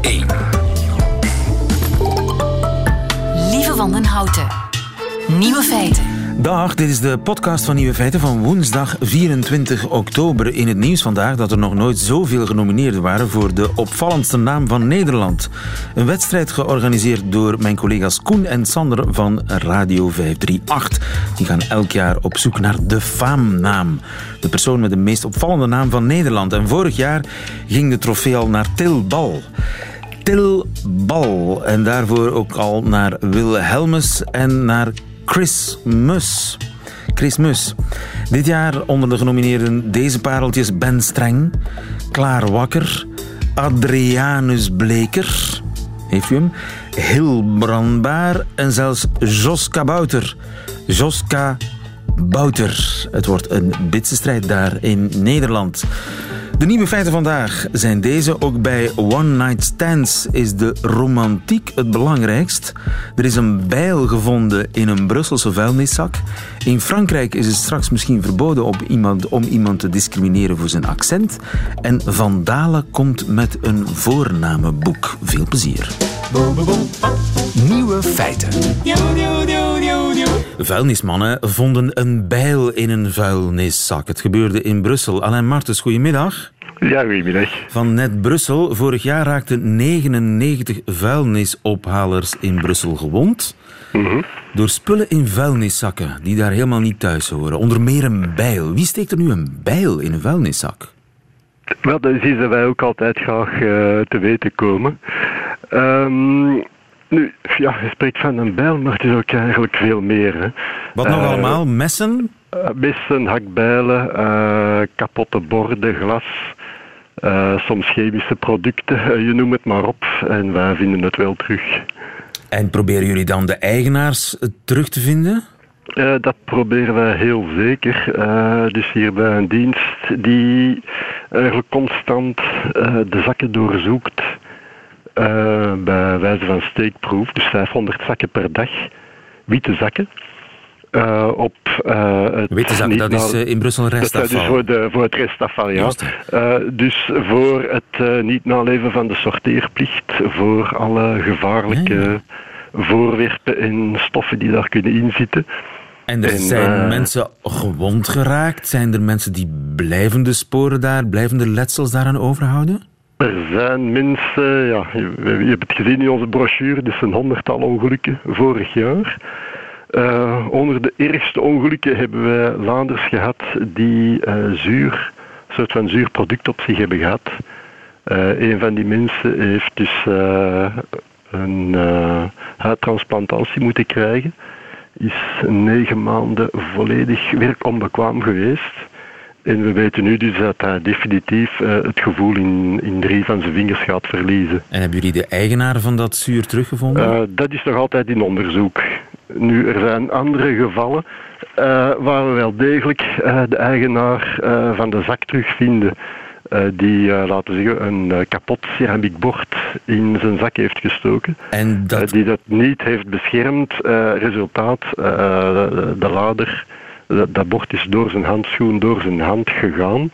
1. Lieve Wandenhouten. Nieuwe feiten. Dag, dit is de podcast van Nieuwe Feiten van woensdag 24 oktober. In het nieuws vandaag dat er nog nooit zoveel genomineerden waren voor de opvallendste naam van Nederland. Een wedstrijd georganiseerd door mijn collega's Koen en Sander van Radio 538. Die gaan elk jaar op zoek naar de faamnaam. De persoon met de meest opvallende naam van Nederland. En vorig jaar ging de trofee al naar Til Bal. Til Bal. En daarvoor ook al naar Wilhelmus en naar Chris Mus. Chris Mus. Dit jaar onder de genomineerden deze pareltjes Ben Streng, Klaar Wakker, Adrianus Bleker, heeft u hem? Hil Brandbaar en zelfs Joska Bouter. Joska Bouter. Het wordt een bitse daar in Nederland. De nieuwe feiten vandaag zijn deze. Ook bij One Night Stands is de romantiek het belangrijkst. Er is een bijl gevonden in een Brusselse vuilniszak. In Frankrijk is het straks misschien verboden op iemand, om iemand te discrimineren voor zijn accent. En Van Dalen komt met een voornamenboek. Veel plezier. Nieuwe feiten. Vuilnismannen vonden een bijl in een vuilniszak. Het gebeurde in Brussel. Alain Martens, goedemiddag. Ja, goedemiddag. Van Net Brussel. Vorig jaar raakten 99 vuilnisophalers in Brussel gewond. Door spullen in vuilniszakken die daar helemaal niet thuis horen. Onder meer een bijl. Wie steekt er nu een bijl in een vuilniszak? Wel, dat is iets dat wij ook altijd graag eh, te weten komen. Ehm, nu, ja, je spreekt van een bijl, maar het is ook eigenlijk veel meer. Hè. Wat nog Eh, allemaal? Messen? eh, messen, hakbijlen, eh, kapotte borden, glas, soms chemische producten, je noemt het maar op. En wij vinden het wel terug. En proberen jullie dan de eigenaars terug te vinden? Dat proberen wij heel zeker. Dus hier bij een dienst die eigenlijk constant de zakken doorzoekt. Eh, bij wijze van steekproef, dus 500 zakken per dag. Witte zakken. Eh, op eh, het Witte dat is in Brussel dat is restafval. voor, de, voor het restafval, ja. Dus voor het niet naleven van de sorteerplicht, voor alle gevaarlijke voorwerpen en stoffen die daar kunnen inzitten. En er En, zijn mensen gewond geraakt? Zijn er mensen die blijvende sporen daar, blijvende letsels daaraan overhouden? Er zijn mensen, ja, je, hebt het gezien in onze brochure, dus een honderdtal ongelukken vorig jaar. Eh, onder de ergste ongelukken hebben wij Vlaanders gehad die eh, zuur, een soort van zuur product op zich hebben gehad. Eh, een van die mensen heeft dus een huidtransplantatie moeten krijgen. Is negen maanden volledig werkonbekwaam geweest. En we weten nu dus dat hij definitief eh, het gevoel in, in drie van zijn vingers gaat verliezen. En hebben jullie de eigenaar van dat zuur teruggevonden? Eh, dat is nog altijd in onderzoek. Nu, er zijn andere gevallen eh, waar we wel degelijk de eigenaar van de zak terugvinden. die, laten we zeggen, een kapot ceramiek bord in zijn zak heeft gestoken. en dat, die dat niet heeft beschermd. Resultaat, de lader, dat, dat bord is door zijn handschoen, door zijn hand gegaan.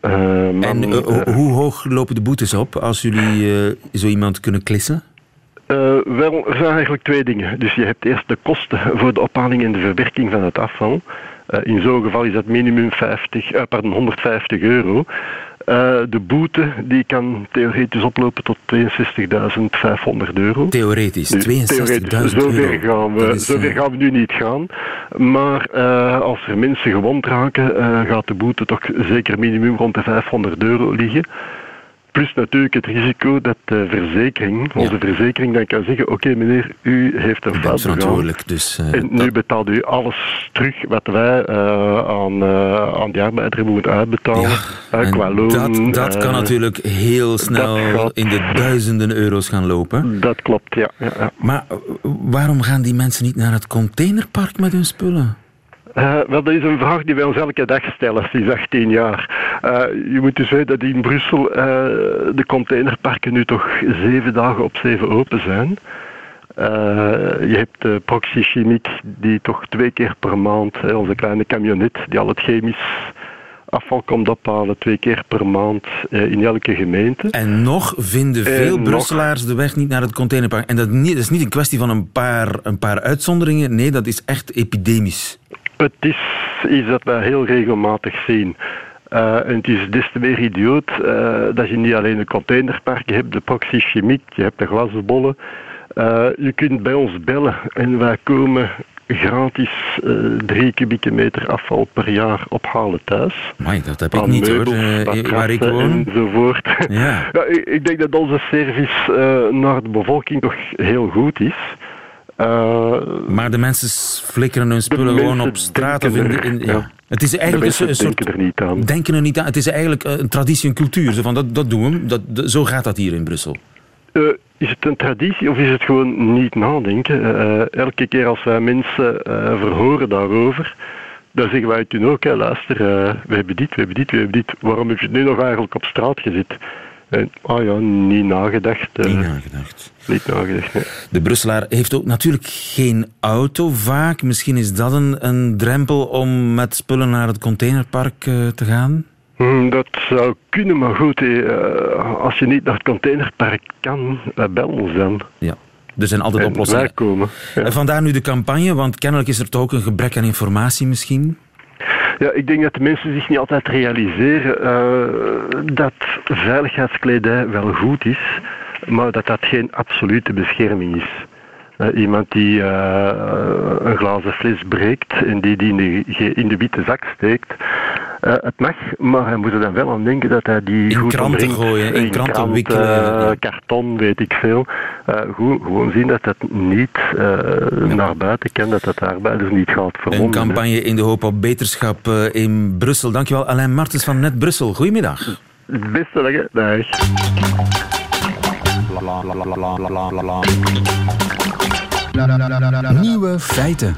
Eh, man, en eh, eh, hoe hoog lopen de boetes op als jullie eh, zo iemand kunnen klissen? Wel, er zijn eigenlijk twee dingen. Dus je hebt eerst de kosten voor de ophaling en de verwerking van het afval. Eh, in zo'n geval is dat minimum 50, eh, pardon, 150 euro. Eh, de boete die kan theoretisch oplopen tot 62.500 euro. Theoretisch, Dus 62.000 theoretisch, zover euro. Gaan we, is, zover gaan we nu niet gaan. Maar als er mensen gewond raken, gaat de boete toch zeker minimum rond de 500 euro liggen. Plus natuurlijk het risico dat de verzekering, onze verzekering dan kan zeggen, oké meneer, u heeft een fout verantwoordelijk, dus... eh, En nu betaalt u alles terug wat wij eh, aan, eh, aan die arbeider moeten uitbetalen. Ja, qua loon. dat, dat kan natuurlijk heel snel gaat- in de duizenden euro's gaan lopen. Dat klopt, ja. ja. Maar waarom gaan die mensen niet naar het containerpark met hun spullen? Eh, wel, dat is een vraag die wij ons elke dag stellen sinds 18 jaar. Eh, je moet dus weten dat in Brussel eh, de containerparken nu toch zeven dagen op zeven open zijn. Eh, je hebt de Proxy Chimiek die toch twee keer per maand, hè, onze kleine camionet, die al het chemisch afval komt ophalen, twee keer per maand in elke gemeente. En nog vinden veel Brusselaars de weg niet naar het containerpark. En dat, niet, dat is niet een kwestie van een paar, een paar uitzonderingen. Nee, dat is echt epidemisch. Het is iets dat wij heel regelmatig zien. Uh, en het is des te meer idioot uh, dat je niet alleen de containerparken hebt, de proxy chimiek, je hebt de glasbollen. Uh, je kunt bij ons bellen en wij komen gratis drie kubieke meter afval per jaar ophalen thuis. Maar dat heb ik niet hoor, waar ik woon. Enzovoort. Ja. ja ik, ik, denk dat onze service naar de bevolking toch heel goed is. Uh, maar de mensen flikkeren hun spullen gewoon op straat of in, in ja. Het is eigenlijk een, soort. Denken er niet aan. Denken er niet aan. Het is eigenlijk een traditie, een cultuur. Zo, van, dat, dat doen we. Dat, zo gaat dat hier in Brussel. Uh, is het een traditie of is het gewoon niet nadenken? Uh, elke keer als wij mensen verhoren daarover, dan zeggen wij toen ook: hè, luister, we hebben dit, we hebben dit, we hebben dit. Waarom heb je het nu nog eigenlijk op straat gezet? En, ah ja, niet nagedacht. niet nagedacht. Niet nagedacht, De Brusselaar heeft ook natuurlijk geen auto vaak. Misschien is dat een, een drempel om met spullen naar het containerpark uh, te gaan? Hmm, dat zou kunnen, maar goed, als je niet naar het containerpark kan, bel ons dan. Ja. Er zijn altijd en oplossingen. Komen, ja. Vandaar nu de campagne, want kennelijk is er toch ook een gebrek aan informatie misschien? Ja, ik denk dat de mensen zich niet altijd realiseren uh, dat veiligheidskledij wel goed is, maar dat dat geen absolute bescherming is. Uh, iemand die uh, een glazen fles breekt en die die in de, in de witte zak steekt, uh, het mag, maar hij moet er dan wel aan denken dat hij die in goed kranten gooien, in, in kranten krant, wikkelen, karton, weet ik veel. Goed, gewoon zien dat dat niet ja. naar buiten kan, dat dat de arbeiders niet gaat vermonden. Een campagne in de hoop op beterschap in Brussel. Dankjewel Alain Martens van Net Brussel. Goedemiddag. Het beste dag. Nieuwe feiten.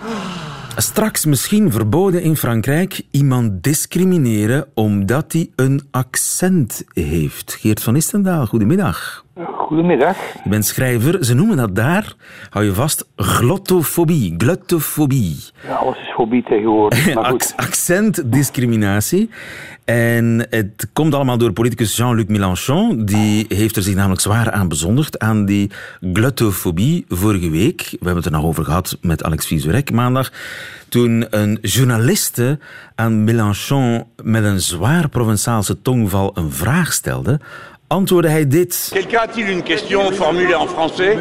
Straks misschien verboden in Frankrijk iemand discrimineren omdat hij een accent heeft. Geert van Istendaal, goedemiddag. Goedemiddag. Je bent schrijver. Ze noemen dat daar, hou je vast, glottofobie. Glottofobie. Ja, alles is fobie tegenwoordig. Maar goed. Accentdiscriminatie. En het komt allemaal door politicus Jean-Luc Mélenchon. Die heeft er zich namelijk zwaar aan bezondigd, aan die glottofobie vorige week. We hebben het er nog over gehad met Alex Vizurek maandag. Toen een journaliste aan Mélenchon met een zwaar Provençaalse tongval een vraag stelde antwoordde hij dit. Quelqu'un a-t-il une question formulée en français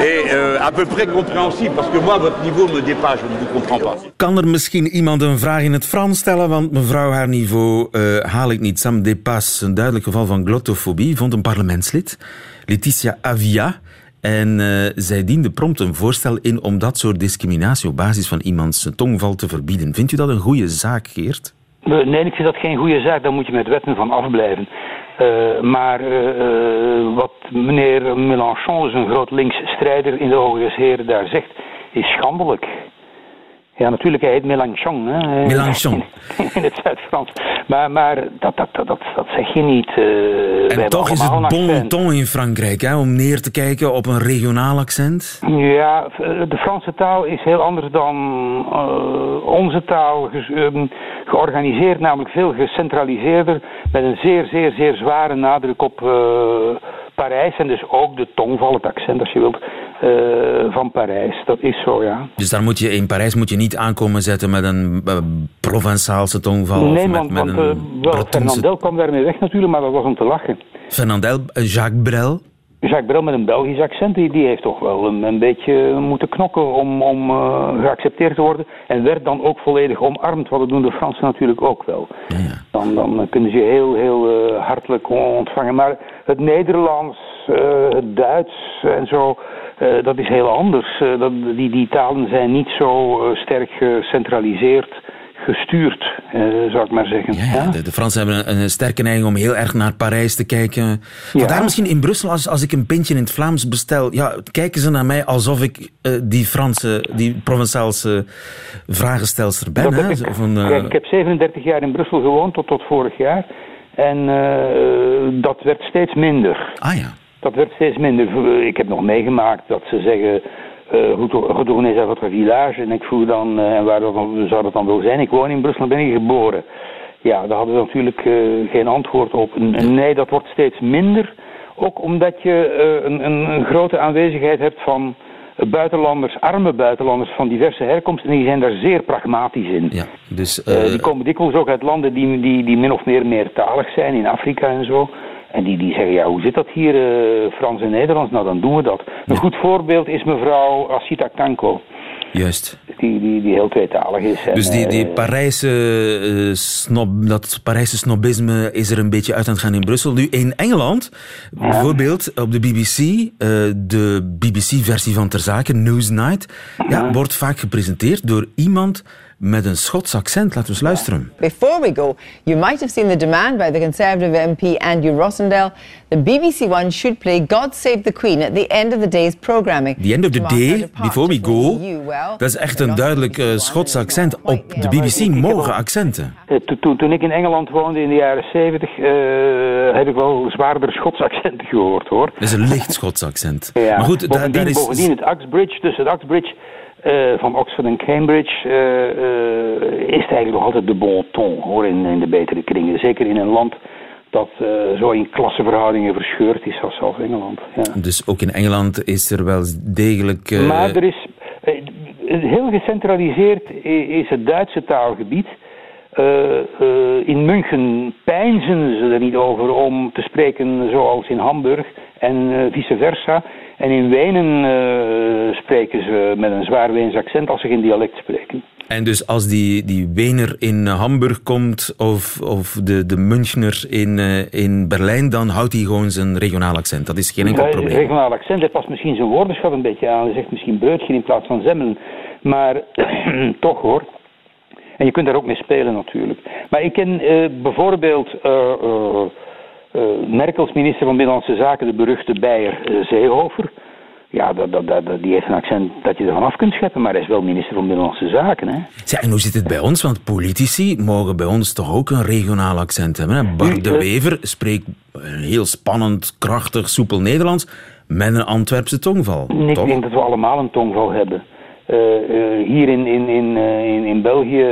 et euh, à peu près compréhensible parce que moi votre niveau me dépasse, je ne vous comprends pas. Kan er misschien iemand een vraag in het Frans stellen, want mevrouw haar niveau uh, haal ik niet. Sam dépasse, een duidelijk geval van glottofobie, vond een parlementslid, Letitia Avia. En uh, zij diende prompt een voorstel in om dat soort discriminatie op basis van iemands tongval te verbieden. Vindt u dat een goede zaak, Geert? Nee, ik vind dat geen goede zaak. Daar moet je met wetten van afblijven. Uh, maar uh, wat meneer Mélenchon, een groot linksstrijder in de Hoge Heren, daar zegt, is schandelijk. Ja, natuurlijk, hij heet Mélenchon. Hè, Mélenchon. In, in het Zuid-Frans. Maar, maar dat, dat, dat, dat, zeg je niet. Uh, en toch is het bon ton in Frankrijk, hè, om neer te kijken op een regionaal accent? Ja, de Franse taal is heel anders dan uh, onze taal. Um, georganiseerd, namelijk veel gecentraliseerder, met een zeer, zeer, zeer zware nadruk op uh, Parijs en dus ook de tongval, het accent als je wilt, uh, van Parijs. Dat is zo, ja. Dus daar moet je in Parijs moet je niet aankomen zetten met een uh, Provençaalse tongval? Nee, met, want, met want uh, wel, Fernandel kwam daarmee weg natuurlijk, maar dat was om te lachen. Fernandel, Jacques Brel? Jacques Brel met een Belgisch accent, die, die heeft toch wel een, een beetje moeten knokken om, om uh, geaccepteerd te worden. En werd dan ook volledig omarmd, wat dat doen de Fransen natuurlijk ook wel. Ja, ja. Dan, dan kunnen ze je heel, heel uh, hartelijk ontvangen. Maar het Nederlands, uh, het Duits en zo, dat is heel anders. dat, die, die talen zijn niet zo sterk gecentraliseerd gestuurd, eh, zou ik maar zeggen. Ja, ja. De, de, Fransen hebben een, een, sterke neiging om heel erg naar Parijs te kijken. Vandaar misschien in Brussel, als, als ik een pintje in het Vlaams bestel, ja, kijken ze naar mij alsof ik uh, die Franse, die Provençaalse vragenstelster ben. Hè? Ik, een, uh... ik heb 37 jaar in Brussel gewoond, tot, tot vorig jaar. En uh, dat werd steeds minder. Ah ja. Dat werd steeds minder. Ik heb nog meegemaakt dat ze zeggen retourner à votre village. En ik vroeg dan, uh, en waar dat, zou dat dan wel zijn? Ik woon in Brussel, ben ik geboren. Ja, daar hadden we natuurlijk uh, geen antwoord op. Nee, dat wordt steeds minder. Ook omdat je uh, een, een, grote aanwezigheid hebt van buitenlanders, arme buitenlanders van diverse herkomsten. En die zijn daar zeer pragmatisch in. Ja, dus, uh, die komen dikwijls ook uit landen die, die, die min of meer meertalig zijn, in Afrika en zo. En die, die zeggen, ja, hoe zit dat hier, Frans en Nederlands? Nou, dan doen we dat. Een goed voorbeeld is mevrouw Asita Kanko. Juist. Die, die, die heel tweetalig is. Dus die, die Parijse, uh, snob, dat Parijse snobisme is er een beetje uit aan het gaan in Brussel. Nu, in Engeland, bijvoorbeeld op de BBC, uh, de BBC-versie van Ter Zake, Newsnight, ja, wordt vaak gepresenteerd door iemand met een Schots accent. Laten we eens luisteren. Before we go, you might have seen the demand by the Conservative MP Andrew Rossendale. The BBC One should play God Save the Queen at the end of the day's programming. The end of the day, before we go. Dat is echt een duidelijk uh, Schots accent. Op de BBC mogen accenten. Uh, toen ik in Engeland woonde in de jaren 70, uh, heb ik wel zwaarder Schots accenten gehoord hoor. Dat is een licht Schots accent. ja. Maar goed, bovendien, daar is... bovendien het Uxbridge, dus het Uxbridge uh, van Oxford en Cambridge uh, uh, is het eigenlijk nog altijd de bon ton hoor, in, in de betere kringen. Zeker in een land dat zo in klassenverhoudingen verscheurd is als, als Engeland. Ja. Dus ook in Engeland is er wel degelijk... Maar er is... heel gecentraliseerd is het Duitse taalgebied. in München pijnzen ze er niet over om te spreken zoals in Hamburg en vice versa. En in Wenen uh, spreken ze met een zwaar Weens accent als ze geen dialect spreken. En dus als die, die Wener in Hamburg komt of, of de, de Münchner in, uh, in Berlijn, dan houdt hij gewoon zijn regionaal accent. Dat is geen enkel probleem. Zijn regionaal accent, hij past misschien zijn woordenschat een beetje aan. Hij zegt misschien breutje in plaats van zemmelen. Maar toch hoor. En je kunt daar ook mee spelen natuurlijk. Maar ik ken uh, bijvoorbeeld... Uh, Merkels minister van Binnenlandse Zaken, de beruchte Beyer uh, Zeehofer. Ja, dat, dat, dat, die heeft een accent dat je ervan af kunt scheppen, maar hij is wel minister van Binnenlandse Zaken. Hè? Ja, en hoe zit het bij ons? Want politici mogen bij ons toch ook een regionaal accent hebben. Hè? Bart de Wever spreekt een heel spannend, krachtig, soepel Nederlands met een Antwerpse tongval. Ik denk dat we allemaal een tongval hebben. Uh, hier in, in, in, in, in België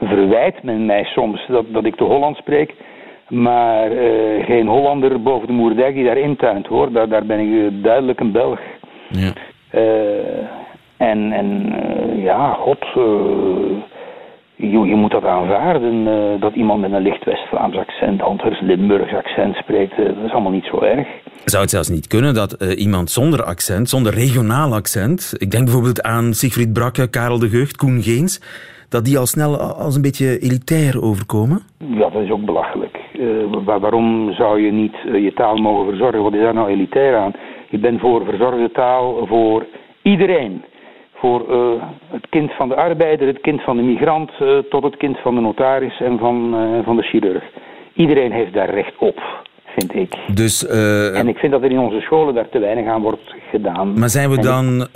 verwijt men mij soms dat, dat ik te Holland spreek. Maar uh, geen Hollander boven de Moerdijk die daar intuint hoor. Daar, daar ben ik duidelijk een Belg. Ja. Uh, en en uh, ja, god. Je, je, moet dat aanvaarden. dat iemand met een licht West-Vlaams accent, Antwerps Limburgs accent spreekt. dat is allemaal niet zo erg. Zou het zelfs niet kunnen dat iemand zonder accent, zonder regionaal accent. Ik denk bijvoorbeeld aan Siegfried Brakke, Karel de Gucht, Koen Geens dat die al snel als een beetje elitair overkomen? Ja, dat is ook belachelijk. Uh, waarom zou je niet uh, je taal mogen verzorgen? Wat is daar nou elitair aan? Je bent voor verzorgde taal voor iedereen. Voor uh, het kind van de arbeider, het kind van de migrant, tot het kind van de notaris en van, van de chirurg. Iedereen heeft daar recht op vind ik. Dus, en ik vind dat er in onze scholen daar te weinig aan wordt gedaan. Maar zijn we dan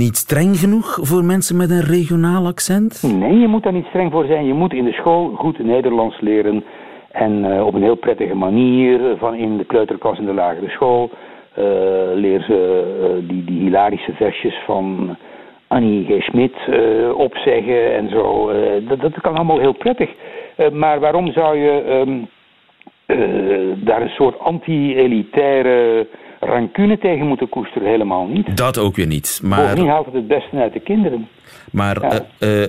niet streng genoeg voor mensen met een regionaal accent? Nee, je moet daar niet streng voor zijn. Je moet in de school goed Nederlands leren. En uh, op een heel prettige manier, van in de kleuterklas in de lagere school, leer ze die, die hilarische versjes van Annie G. Schmidt opzeggen en zo. dat, dat kan allemaal heel prettig. maar waarom zou je... Um, uh, daar een soort anti-elitaire rancune tegen moeten koesteren. Helemaal niet. Dat ook weer niet. Maar... Bovendien haalt het het beste uit de kinderen. Maar ja. uh, uh,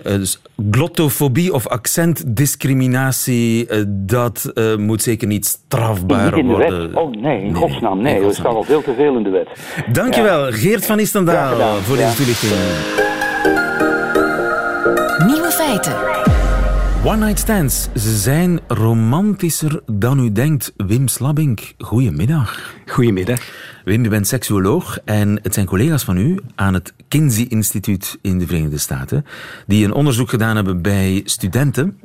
glottofobie of accentdiscriminatie, dat moet zeker niet strafbaar niet in de worden. Wet. Oh nee, in nee, godsnaam. Nee, er staat al veel te veel in de wet. Dankjewel, ja. Geert van Istendaal, voor deze toelichting. Nieuwe feiten. One-night stands, ze zijn romantischer dan u denkt. Wim Slabbink, goedemiddag. Goedemiddag. Wim, u bent seksuoloog en het zijn collega's van u aan het Kinsey-instituut in de Verenigde Staten die een onderzoek gedaan hebben bij studenten,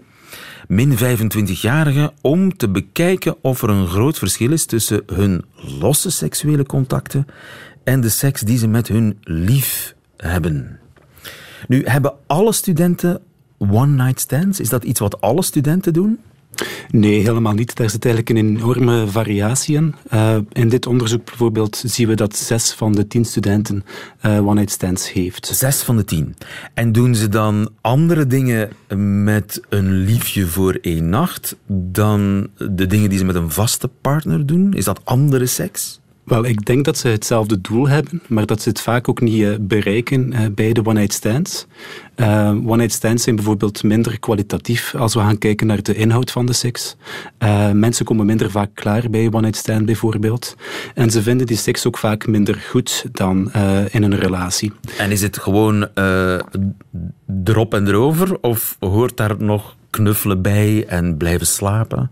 min 25-jarigen, om te bekijken of er een groot verschil is tussen hun losse seksuele contacten en de seks die ze met hun lief hebben. Nu hebben alle studenten one-night stands? Is dat iets wat alle studenten doen? Nee, helemaal niet. Daar zit eigenlijk een enorme variatie in. Uh, in dit onderzoek bijvoorbeeld zien we dat zes van de tien studenten uh, one-night stands heeft. Zes van de tien. En doen ze dan andere dingen met een liefje voor één nacht dan de dingen die ze met een vaste partner doen? Is dat andere seks? Wel, ik denk dat ze hetzelfde doel hebben, maar dat ze het vaak ook niet uh, bereiken uh, bij de one-night stands. Uh, one-night stands zijn bijvoorbeeld minder kwalitatief als we gaan kijken naar de inhoud van de seks. mensen komen minder vaak klaar bij een one-night stand bijvoorbeeld. En ze vinden die seks ook vaak minder goed dan in een relatie. En is het gewoon erop en erover, of hoort daar nog knuffelen bij en blijven slapen?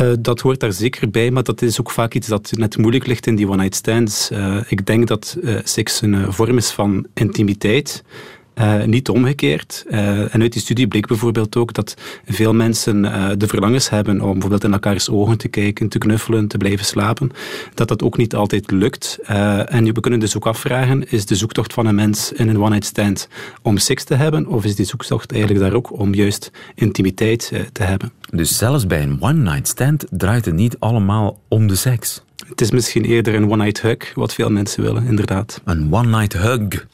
Uh, dat hoort daar zeker bij, maar dat is ook vaak iets dat net moeilijk ligt in die one-night stands. Uh, ik denk dat uh, seks een vorm is van intimiteit. Uh, niet omgekeerd. Uh, en uit die studie bleek bijvoorbeeld ook dat veel mensen uh, de verlangens hebben om bijvoorbeeld in elkaars ogen te kijken, te knuffelen, te blijven slapen. Dat dat ook niet altijd lukt. en we kunnen dus ook afvragen, is de zoektocht van een mens in een one-night stand om seks te hebben, of is die zoektocht eigenlijk daar ook om juist intimiteit te hebben? Dus zelfs bij een one-night stand draait het niet allemaal om de seks? Het is misschien eerder een one-night hug, wat veel mensen willen, inderdaad. Een one-night hug?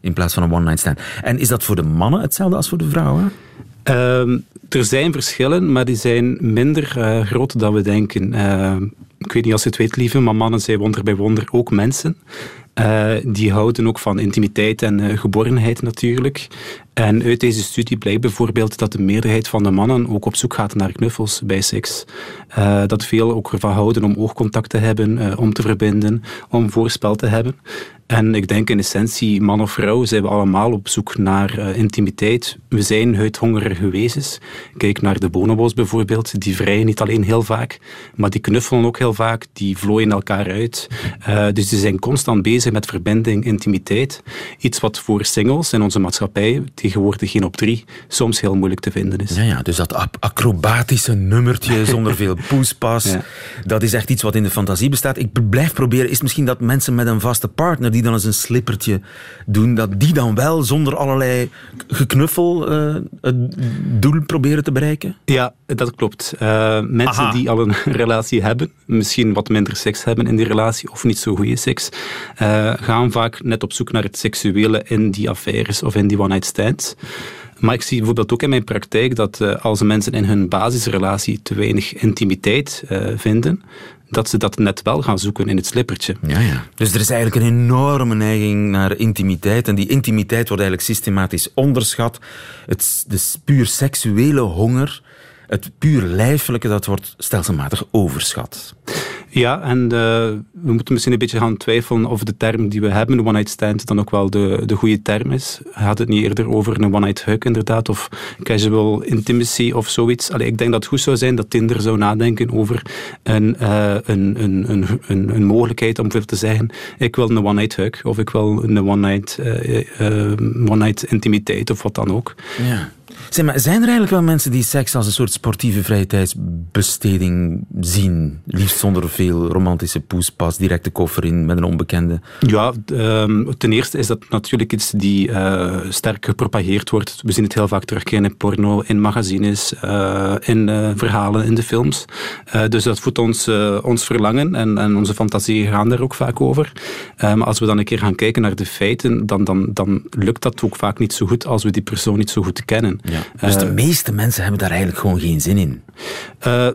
In plaats van een one-night stand. En is dat voor de mannen hetzelfde als voor de vrouwen? Uh, er zijn verschillen, maar die zijn minder uh, groot dan we denken. Uh, ik weet niet als je het weet, lieve, maar mannen zijn wonder bij wonder ook mensen. Uh, die houden ook van intimiteit en uh, natuurlijk. En uit deze studie blijkt bijvoorbeeld dat de meerderheid van de mannen ook op zoek gaat naar knuffels bij seks. Uh, dat veel ook ervan houden om oogcontact te hebben, om te verbinden, om voorspel te hebben. En ik denk in essentie, man of vrouw, zijn we allemaal op zoek naar intimiteit. We zijn huidhongerige wezens. Kijk naar de bonobos bijvoorbeeld, die vrijen niet alleen heel vaak, maar die knuffelen ook heel vaak, die vlooien elkaar uit. Uh, dus die zijn constant bezig met verbinding, intimiteit. Iets wat voor singles in onze maatschappij, tegenwoordig geen op drie, soms heel moeilijk te vinden is. Ja, ja dus dat acrobatische nummertje zonder veel poespas, ja. dat is echt iets wat in de fantasie bestaat. Ik blijf proberen, is misschien dat mensen met een vaste partner die dan eens een slippertje doen, dat die dan wel zonder allerlei geknuffel uh, het doel proberen te bereiken? Ja, dat klopt. Uh, mensen Aha. die al een relatie hebben, misschien wat minder seks hebben in die relatie of niet zo goede seks, uh, gaan vaak net op zoek naar het seksuele in die affaires of in die one-night stands. Maar ik zie bijvoorbeeld ook in mijn praktijk dat uh, als mensen in hun basisrelatie te weinig intimiteit uh, vinden, dat ze dat net wel gaan zoeken in het slippertje. Ja, ja. Dus er is eigenlijk een enorme neiging naar intimiteit. En die intimiteit wordt eigenlijk systematisch onderschat. Het, de puur seksuele honger, het puur lijfelijke, dat wordt stelselmatig overschat. Ja, en uh, we moeten misschien een beetje gaan twijfelen of de term die we hebben, one-night stand, dan ook wel de, de goede term is. Had het niet eerder over een one-night hug, inderdaad, of casual intimacy of zoiets. Allee, ik denk dat het goed zou zijn dat Tinder zou nadenken over een, uh, een, een, een, een, een, mogelijkheid om bijvoorbeeld te zeggen, ik wil een one-night hug, of ik wil een one-night uh, one-night intimiteit, of wat dan ook. Ja. Zijn er eigenlijk wel mensen die seks als een soort sportieve vrije tijdsbesteding zien? Liefst zonder veel romantische poespas, directe koffer in met een onbekende. Ja, um, ten eerste is dat natuurlijk iets die uh, sterk gepropageerd wordt. We zien het heel vaak terugkeren in porno, in magazines, uh, in uh, verhalen, in de films. dus dat voedt ons, ons verlangen en, en onze fantasie gaan daar ook vaak over. maar als we dan een keer gaan kijken naar de feiten, dan, dan, dan lukt dat ook vaak niet zo goed als we die persoon niet zo goed kennen. Ja. Dus de meeste mensen hebben daar eigenlijk gewoon geen zin in?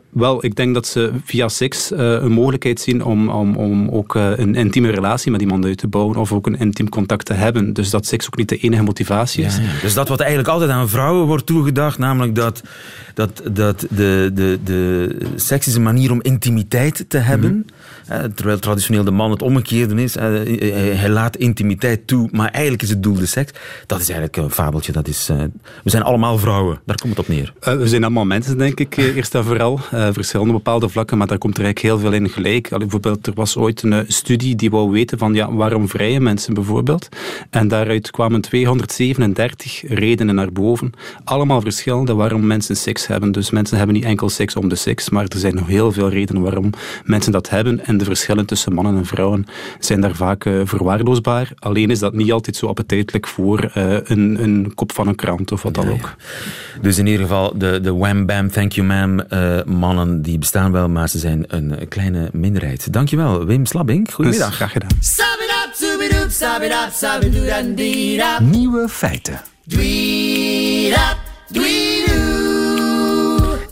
wel, ik denk dat ze via seks een mogelijkheid zien om, om, om ook uh, een intieme relatie met iemand uit te bouwen of ook een intiem contact te hebben. Dus dat seks ook niet de enige motivatie is. Ja, ja. Dus dat wat eigenlijk altijd aan vrouwen wordt toegedacht, namelijk dat, dat, dat de, de, de seks is een manier om intimiteit te hebben. Mm -hmm. terwijl traditioneel de man het omgekeerde is. Hij laat intimiteit toe, maar eigenlijk is het doel de seks. Dat is eigenlijk een fabeltje. Dat is, we zijn allemaal vrouwen, daar komt het op neer. Uh, we zijn allemaal mensen, denk ik, eerst en vooral. Uh, verschillende bepaalde vlakken, maar daar komt er eigenlijk heel veel in gelijk. Allee, bijvoorbeeld, er was ooit een studie die wou weten van ja, waarom vrijen mensen bijvoorbeeld. En daaruit kwamen 237 redenen naar boven. Allemaal verschillende waarom mensen seks hebben. Dus mensen hebben niet enkel seks om de seks, maar er zijn nog heel veel redenen waarom mensen dat hebben. En de verschillen tussen mannen en vrouwen zijn daar vaak uh, verwaarloosbaar. Alleen is dat niet altijd zo appetijtelijk voor uh, een, een kop van een krant of wat dan ook. Dus in ieder geval, de, de wham bam, thank you ma'am uh, mannen, die bestaan wel, maar ze zijn een kleine minderheid. Dankjewel, Wim Slabbing. Goedemiddag. Dus, graag gedaan. Nieuwe feiten.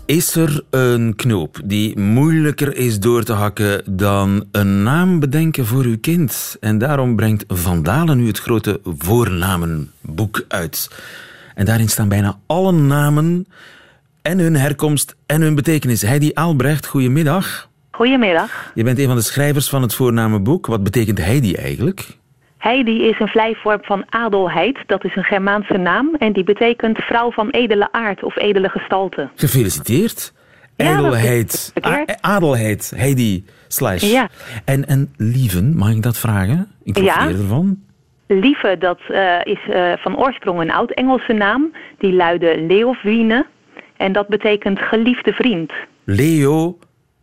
Is er een knoop die moeilijker is door te hakken dan een naam bedenken voor uw kind? En daarom brengt Vandalen nu het grote voornamenboek uit. En daarin staan bijna alle namen en hun herkomst en hun betekenis. Heidi Albrecht, goedemiddag. Goedemiddag. Je bent een van de schrijvers van het voornamenboek. Wat betekent Heidi eigenlijk? Heidi is een vlijvorm van adelheid. Dat is een Germaanse naam. En die betekent vrouw van edele aard of edele gestalte. Gefeliciteerd. Ijdelheid, adelheid, Heidi slash. Ja. En, en lieven, mag ik dat vragen? Ik profiteer ja. ervan. Lieve, dat uh, is uh, van oorsprong een oud-Engelse naam. Die luidde Leofwine. En dat betekent geliefde vriend. Leo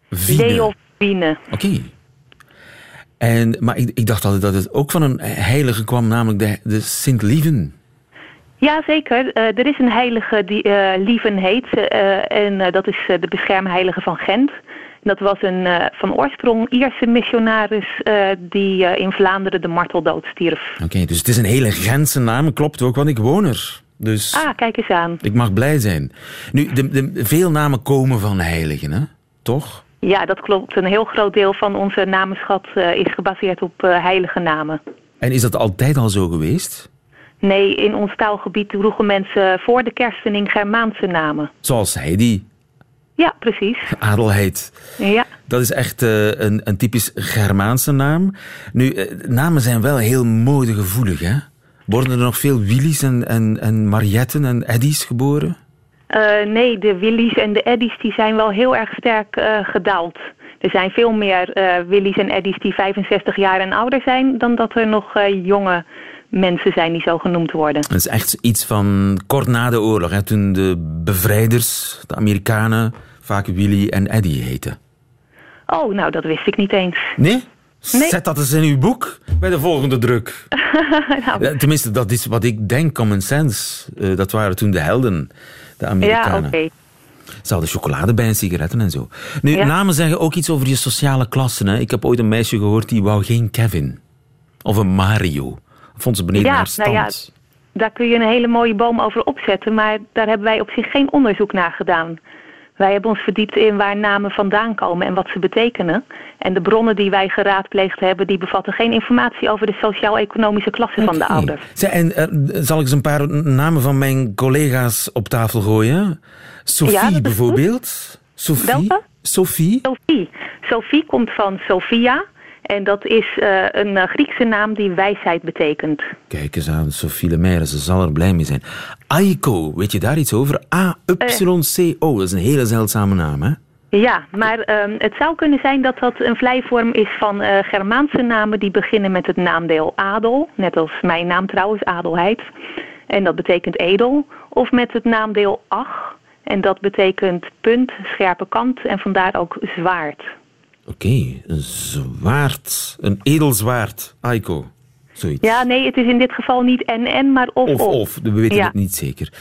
Leofwine. Oké. Okay. En, maar ik, ik dacht altijd dat het ook van een heilige kwam, namelijk de, de Sint-Lieven. Ja, zeker. Uh, er is een heilige die Lieven heet. En dat is de beschermheilige van Gent. Dat was een van oorsprong Ierse missionaris die in Vlaanderen de marteldood stierf. Oké, dus het is een hele Gentse naam. Klopt ook, want ik woon er. Dus ah, kijk eens aan. Ik mag blij zijn. Nu, de, de, veel namen komen van heiligen, hè? Toch? Ja, dat klopt. Een heel groot deel van onze namenschat is gebaseerd op heilige namen. En is dat altijd al zo geweest? Nee, in ons taalgebied droegen mensen voor de kerstening Germaanse namen. Zoals Heidi. Ja, precies. Adelheid. Ja. Dat is echt uh, een, een typisch Germaanse naam. Nu, namen zijn wel heel modegevoelig, hè? Worden er nog veel Willys en, en, en Marietten en Eddies geboren? Uh, nee, de Willys en de Eddies die zijn wel heel erg sterk gedaald. Er zijn veel meer Willys en Eddies die 65 jaar en ouder zijn... dan dat er nog jonge mensen zijn die zo genoemd worden. Dat is echt iets van kort na de oorlog, hè, toen de bevrijders, de Amerikanen... vaak Willy en Eddie heten. Oh, nou, dat wist ik niet eens. Nee? Nee. Zet dat eens in uw boek bij de volgende druk. nou. Tenminste, dat is wat ik denk, common sense. Uh, dat waren toen de helden, de Amerikanen. Ja, oké. Okay. Ze hadden chocolade bij en sigaretten en zo. Nu, ja. namen zeggen ook iets over je sociale klassen. Hè? Ik heb ooit een meisje gehoord die wou geen Kevin. Of een Mario. Vond ze beneden ja, haar stand. Nou ja, daar kun je een hele mooie boom over opzetten. Maar daar hebben wij op zich geen onderzoek naar gedaan. Wij hebben ons verdiept in waar namen vandaan komen en wat ze betekenen. En de bronnen die wij geraadpleegd hebben, die bevatten geen informatie over de sociaal-economische klasse okay. van de ouders. Zij, en uh, zal ik eens een paar namen van mijn collega's op tafel gooien? Sophie ja, bijvoorbeeld. Sophie. Welke? Sophie. Sophie. Sophie komt van Sophia. En dat is uh, een uh, Griekse naam die wijsheid betekent. Kijk eens aan, Sophie Lemaire, ze zal er blij mee zijn. Aiko, weet je daar iets over? A-Y-C-O, dat is een hele zeldzame naam, hè? Ja, maar uh, het zou kunnen zijn dat dat een vlijvorm is van uh, Germaanse namen die beginnen met het naamdeel adel. Net als mijn naam trouwens, adelheid. En dat betekent edel. Of met het naamdeel ach. En dat betekent punt, scherpe kant en vandaar ook zwaard. Oké, okay, een zwaard. Een edelzwaard. Aiko. Zoiets. Ja, nee, het is in dit geval niet en-en, maar of-of. Of-of, we weten ja. het niet zeker.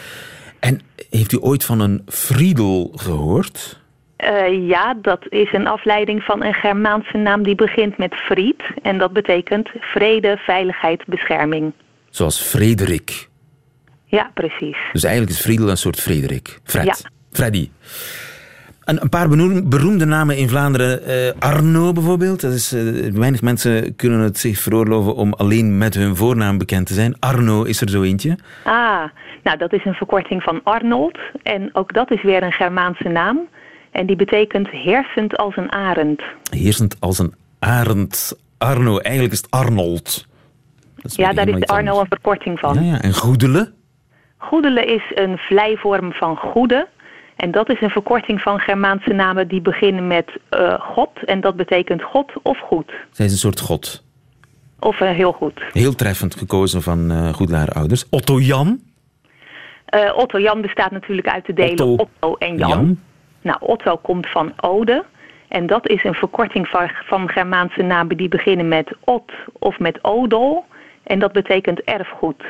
En heeft u ooit van een Friedel gehoord? Uh, ja, dat is een afleiding van een Germaanse naam die begint met Fried. En dat betekent vrede, veiligheid, bescherming. Zoals Frederik. Ja, precies. Dus eigenlijk is Friedel een soort Frederik. Fred. Ja. Freddy. Een, een paar beroemde namen in Vlaanderen. Uh, Arno bijvoorbeeld. Dat is, uh, weinig mensen kunnen het zich veroorloven om alleen met hun voornaam bekend te zijn. Arno is er zo eentje. Ah, nou dat is een verkorting van Arnold. En ook dat is weer een Germaanse naam. En die betekent heersend als een arend. Heersend als een arend. Arno, eigenlijk is het Arnold. Ja, daar is Arno anders. een verkorting van. Ja, ja. En Goedele? Goedele is een vlijvorm van goede. En dat is een verkorting van Germaanse namen die beginnen met uh, God. En dat betekent God of goed. Zij is een soort God. Of uh, heel goed. Heel treffend gekozen van uh, Goedelaar ouders. Otto Jan? Otto Jan bestaat natuurlijk uit de delen Otto, Otto en Jan. Jan. Nou, Otto komt van Ode. En dat is een verkorting van, van Germaanse namen die beginnen met Ot of met Odol. En dat betekent erfgoed.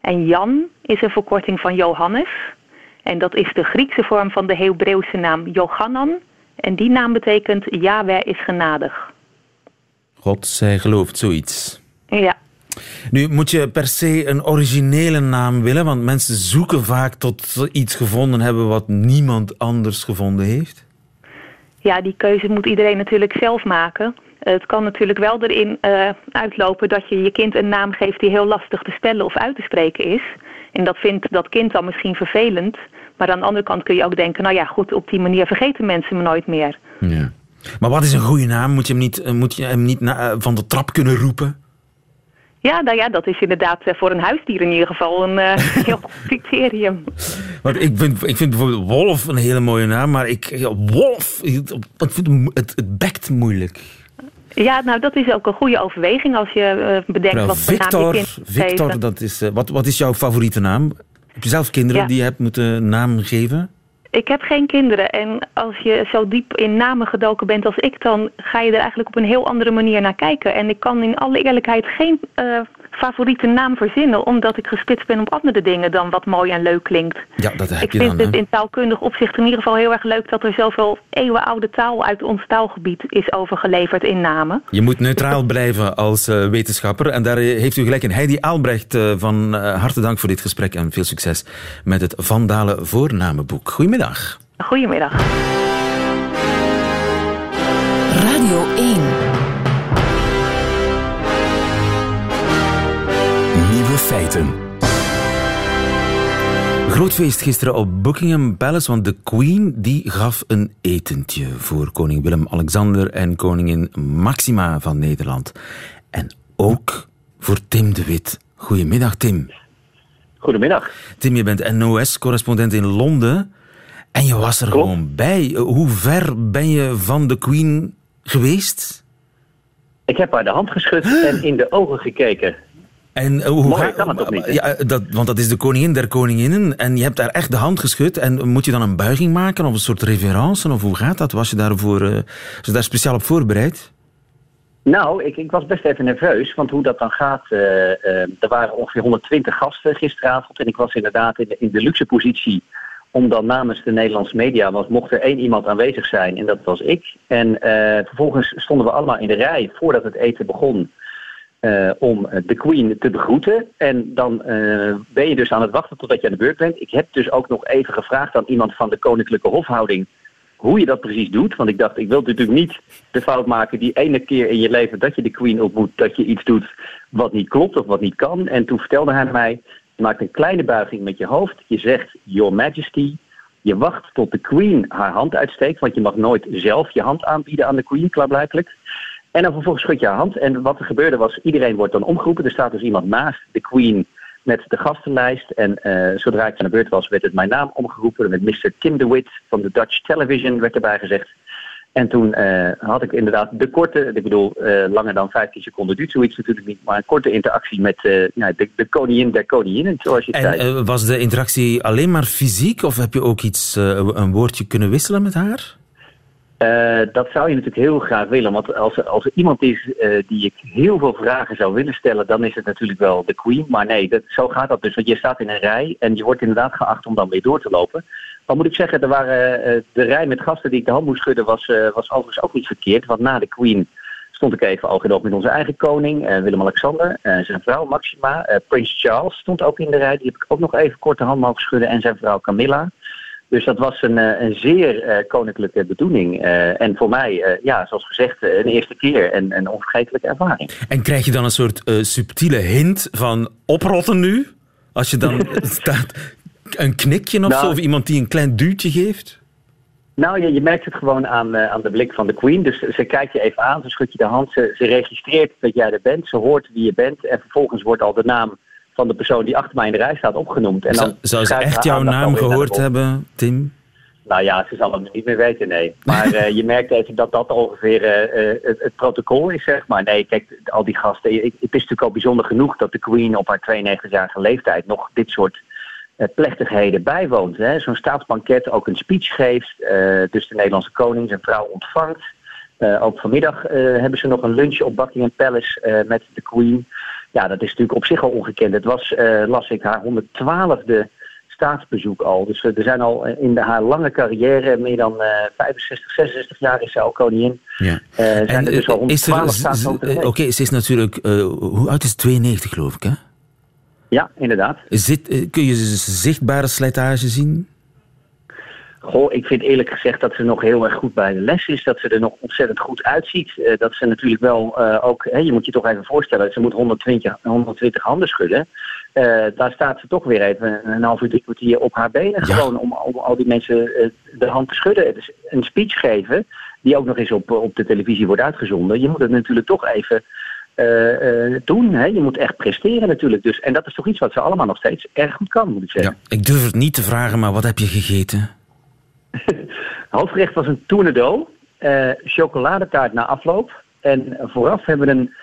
En Jan is een verkorting van Johannes. En dat is de Griekse vorm van de Hebreeuwse naam Johannan. En die naam betekent Yahweh is genadig. God zij gelooft, zoiets. Ja. Nu moet je per se een originele naam willen, want mensen zoeken vaak tot ze iets gevonden hebben wat niemand anders gevonden heeft. Ja, die keuze moet iedereen natuurlijk zelf maken. Het kan natuurlijk wel erin uh, uitlopen dat je je kind een naam geeft die heel lastig te spellen of uit te spreken is. En dat vindt dat kind dan misschien vervelend. Maar aan de andere kant kun je ook denken, nou ja, goed, op die manier vergeten mensen me nooit meer. Ja. Maar wat is een goede naam? Moet je hem niet, eh, moet je hem niet na, van de trap kunnen roepen? Ja, nou ja, dat is inderdaad eh, voor een huisdier in ieder geval een uh, heel goed criterium. Want ik vind, ik vind bijvoorbeeld Wolf een hele mooie naam, maar ik, ja, Wolf, het, het bekt moeilijk. Ja, nou dat is ook een goede overweging als je uh, bedenkt nou, wat Victor, voor naam je kind Victor, dat is, uh, wat, wat is jouw favoriete naam? Heb je zelf kinderen Ja. die je hebt moeten naam geven? Ik heb geen kinderen en als je zo diep in namen gedoken bent als ik, dan ga je er eigenlijk op een heel andere manier naar kijken. En ik kan in alle eerlijkheid geen eh, favoriete naam verzinnen, omdat ik gespitst ben op andere dingen dan wat mooi en leuk klinkt. Ja, dat heb Ik je vind dan. het in taalkundig opzicht in ieder geval heel erg leuk dat er zoveel eeuwenoude taal uit ons taalgebied is overgeleverd in namen. Je moet neutraal blijven als eh, wetenschapper. En daar eh, heeft u gelijk in. Heidi Albrecht, eh, van harte dank voor dit gesprek en veel succes met het Vandalen voornamenboek. Goedemiddag. Goedemiddag. Feiten. Groot feest gisteren op Buckingham Palace, want de Queen die gaf een etentje voor koning Willem-Alexander en koningin Maxima van Nederland. En ook voor Tim de Wit. Goedemiddag, Tim. Goedemiddag. Tim, je bent NOS-correspondent in Londen en je was er gewoon bij. Hoe ver ben je van de Queen geweest? Ik heb haar de hand geschud en in de ogen gekeken. En eh, hoe Mooi, kan het toch niet, hè? Ja, eh, dat, want dat is de koningin der koninginnen. En je hebt daar echt de hand geschud. En moet je dan een buiging maken of een soort reverence? Of hoe gaat dat? Was je, daarvoor, eh, was je daar speciaal op voorbereid? Nou, ik, ik was best even nerveus, want hoe dat dan gaat... er waren ongeveer 120 gasten gisteravond... en ik was inderdaad in de, in de luxe positie om dan namens de Nederlandse media... want mocht er één iemand aanwezig zijn, en dat was ik. En vervolgens stonden we allemaal in de rij voordat het eten begon... eh, om eh, de Queen te begroeten. En dan eh, ben je dus aan het wachten totdat je aan de beurt bent. Ik heb dus ook nog even gevraagd aan iemand van de Koninklijke Hofhouding hoe je dat precies doet. Want ik dacht, ik wil natuurlijk niet de fout maken die ene keer in je leven dat je de Queen ontmoet, dat je iets doet wat niet klopt of wat niet kan. En toen vertelde hij mij, je maakt een kleine buiging met je hoofd. Je zegt, Your Majesty. Je wacht tot de Queen haar hand uitsteekt, want je mag nooit zelf je hand aanbieden aan de Queen, klaarblijkelijk. En dan vervolgens schud je haar hand. En wat er gebeurde was, iedereen wordt dan omgeroepen. Er staat dus iemand naast de Queen met de gastenlijst. En eh, zodra ik aan de beurt was, werd het mijn naam omgeroepen. Met Mr. Tim de Wit van de Dutch Television werd erbij gezegd. En toen eh, had ik inderdaad de korte, ik bedoel, eh, langer dan 15 seconden duurt zoiets natuurlijk niet, maar een korte interactie met nou, de, de koningin der koninginnen, zoals je En zei. eh, was de interactie alleen maar fysiek? Of heb je ook iets, een woordje kunnen wisselen met haar? Eh, dat zou je natuurlijk heel graag willen. Want als als er iemand is eh, die ik heel veel vragen zou willen stellen, dan is het natuurlijk wel de Queen. Maar nee, dat, zo gaat dat dus. Want je staat in een rij en je wordt inderdaad geacht om dan weer door te lopen. Dan moet ik zeggen, er waren, eh, de rij met gasten die ik de hand moest schudden was, was overigens ook niet verkeerd. Want na de Queen stond ik even oog met onze eigen koning, Willem-Alexander, zijn vrouw Maxima. Prins Charles stond ook in de rij. Die heb ik ook nog even kort de hand mogen schudden. En zijn vrouw Camilla. Dus dat was een, eh, een zeer eh, koninklijke bedoeling. Eh, en voor mij, ja, zoals gezegd, een eerste keer en een onvergetelijke ervaring. En krijg je dan een soort subtiele hint van oprotten nu? Als je dan staat, een knikje of Nou. zo? Of iemand die een klein duwtje geeft? Nou, je, je merkt het gewoon aan, aan de blik van de Queen. Dus ze kijkt je even aan, ze schudt je de hand, ze, ze registreert dat jij er bent, ze hoort wie je bent. En vervolgens wordt al de naam van de persoon die achter mij in de rij staat opgenoemd. En Zou, dan zou ze echt jouw naam gehoord hebben, Tim? Nou ja, ze zal het niet meer weten, nee. Maar eh, je merkt even dat dat ongeveer eh, eh, het, het protocol is, zeg maar. Nee, kijk, al die gasten. ik- het is natuurlijk al bijzonder genoeg dat de Queen op haar 92-jarige leeftijd nog dit soort plechtigheden bijwoont. Zo'n staatsbanket ook een speech geeft. dus de Nederlandse koning zijn vrouw ontvangt. Ook vanmiddag hebben ze nog een lunch op Buckingham Palace met de Queen. Ja, dat is natuurlijk op zich al ongekend. Het was, las ik, haar 112e staatsbezoek al. Dus er zijn al in de, haar lange carrière, meer dan 65, 66 jaar is ze al koningin. Ja. zijn er dus al 112 staatshoofden Oké, ze is natuurlijk, hoe oud is 92 geloof ik hè? Ja, inderdaad. Zit, kun je zichtbare slijtage zien? Goh, ik vind eerlijk gezegd dat ze nog heel erg goed bij de les is. Dat ze er nog ontzettend goed uitziet. Uh, dat ze natuurlijk wel uh, ook, hè, je moet je toch even voorstellen, ze moet 120, 120 handen schudden. Uh, daar staat ze toch weer even een half uur, drie kwartier op haar benen. Gewoon om, om, al die mensen de hand te schudden. Dus een speech geven, die ook nog eens op, op de televisie wordt uitgezonden. Je moet het natuurlijk toch even doen. Hè? Je moet echt presteren natuurlijk. Dus, en dat is toch iets wat ze allemaal nog steeds erg goed kan, moet ik zeggen. Ja, ik durf het niet te vragen, maar wat heb je gegeten? hoofdgerecht was een tournedo, uh, chocoladetaart na afloop. En vooraf hebben we een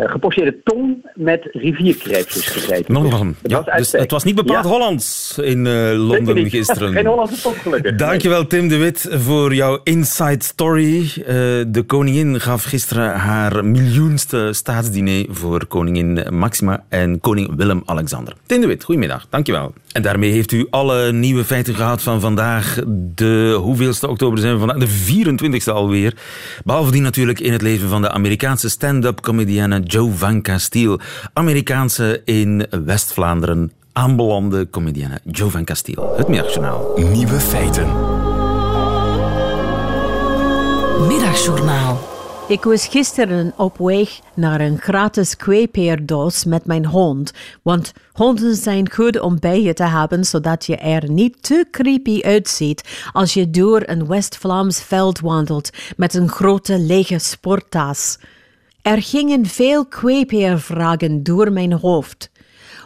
gepocheerde tong met rivierkreefjes gegeten. Nog een. Ja, dus het was niet bepaald Hollands in uh, Londen gisteren. Geen Hollandse gelukkig. Dankjewel Tim de Wit voor jouw inside story. Uh, de koningin gaf gisteren haar miljoenste staatsdiner voor koningin Maxima en koning Willem-Alexander. Tim de Wit, goedemiddag. Dankjewel. En daarmee heeft u alle nieuwe feiten gehad van vandaag. De hoeveelste oktober zijn we vandaag? De 24e alweer. Behalve die natuurlijk in het leven van de Amerikaanse stand-up comedienne Joe Van Castile. Amerikaanse in West-Vlaanderen aanbelande comedienne Joe Van Castile. Het Middagjournaal. Nieuwe feiten. Middagjournaal. Ik was gisteren op weg naar een gratis kweepeerdoos met mijn hond, want honden zijn goed om bij je te hebben, zodat je er niet te creepy uitziet als je door een West-Vlaams veld wandelt met een grote lege sporttas. Er gingen veel kweepeervragen door mijn hoofd.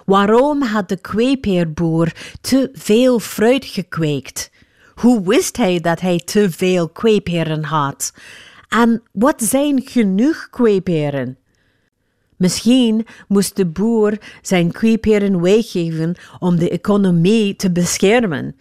Waarom had de kweepeerboer te veel fruit gekweekt? Hoe wist hij dat hij te veel kweeperen had? En wat zijn genoeg kweeperen? Misschien moest de boer zijn kweeperen weggeven om de economie te beschermen.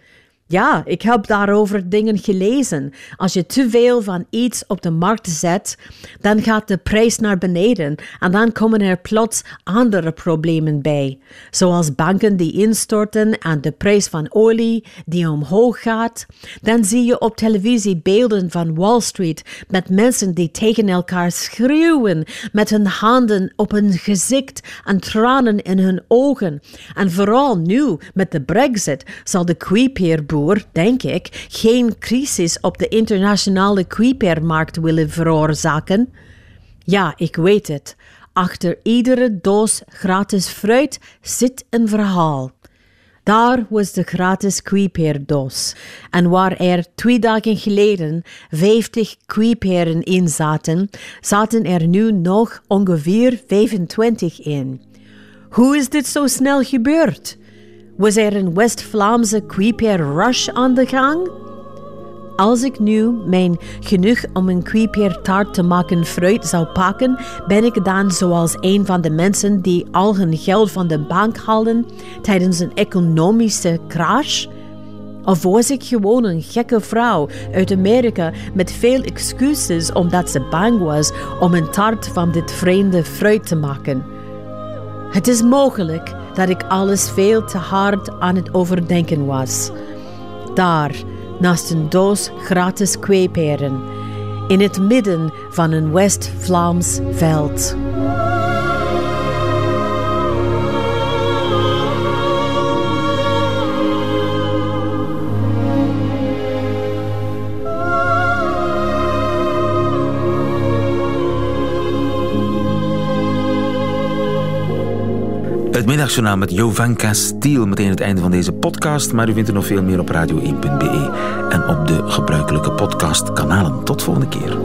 Ja, ik heb daarover dingen gelezen. Als je te veel van iets op de markt zet, dan gaat de prijs naar beneden en dan komen er plots andere problemen bij, zoals banken die instorten en de prijs van olie die omhoog gaat. Dan zie je op televisie beelden van Wall Street met mensen die tegen elkaar schreeuwen met hun handen op hun gezicht en tranen in hun ogen. En vooral nu met de Brexit zal de denk ik, geen crisis op de internationale kweepermarkt willen veroorzaken. Ja, ik weet het. Achter iedere doos gratis fruit zit een verhaal. Daar was de gratis kweeperdoos. En waar er twee dagen geleden 50 kweeperen in zaten, zaten er nu nog ongeveer 25 in. Hoe is dit zo snel gebeurd? Was er een West-Vlaamse kweeper rush aan de gang? Als ik nu mijn genoeg om een taart te maken fruit zou pakken, ben ik dan zoals een van de mensen die al hun geld van de bank halen tijdens een economische crash? Of was ik gewoon een gekke vrouw uit Amerika met veel excuses omdat ze bang was om een taart van dit vreemde fruit te maken? Het is mogelijk dat ik alles veel te hard aan het overdenken was. Daar, naast een doos gratis kweeperen, in het midden van een West-Vlaams veld. Middagjournaal met Jovan Castiel. Meteen het einde van deze podcast. Maar u vindt er nog veel meer op radio1.be en op de gebruikelijke podcastkanalen. Tot volgende keer.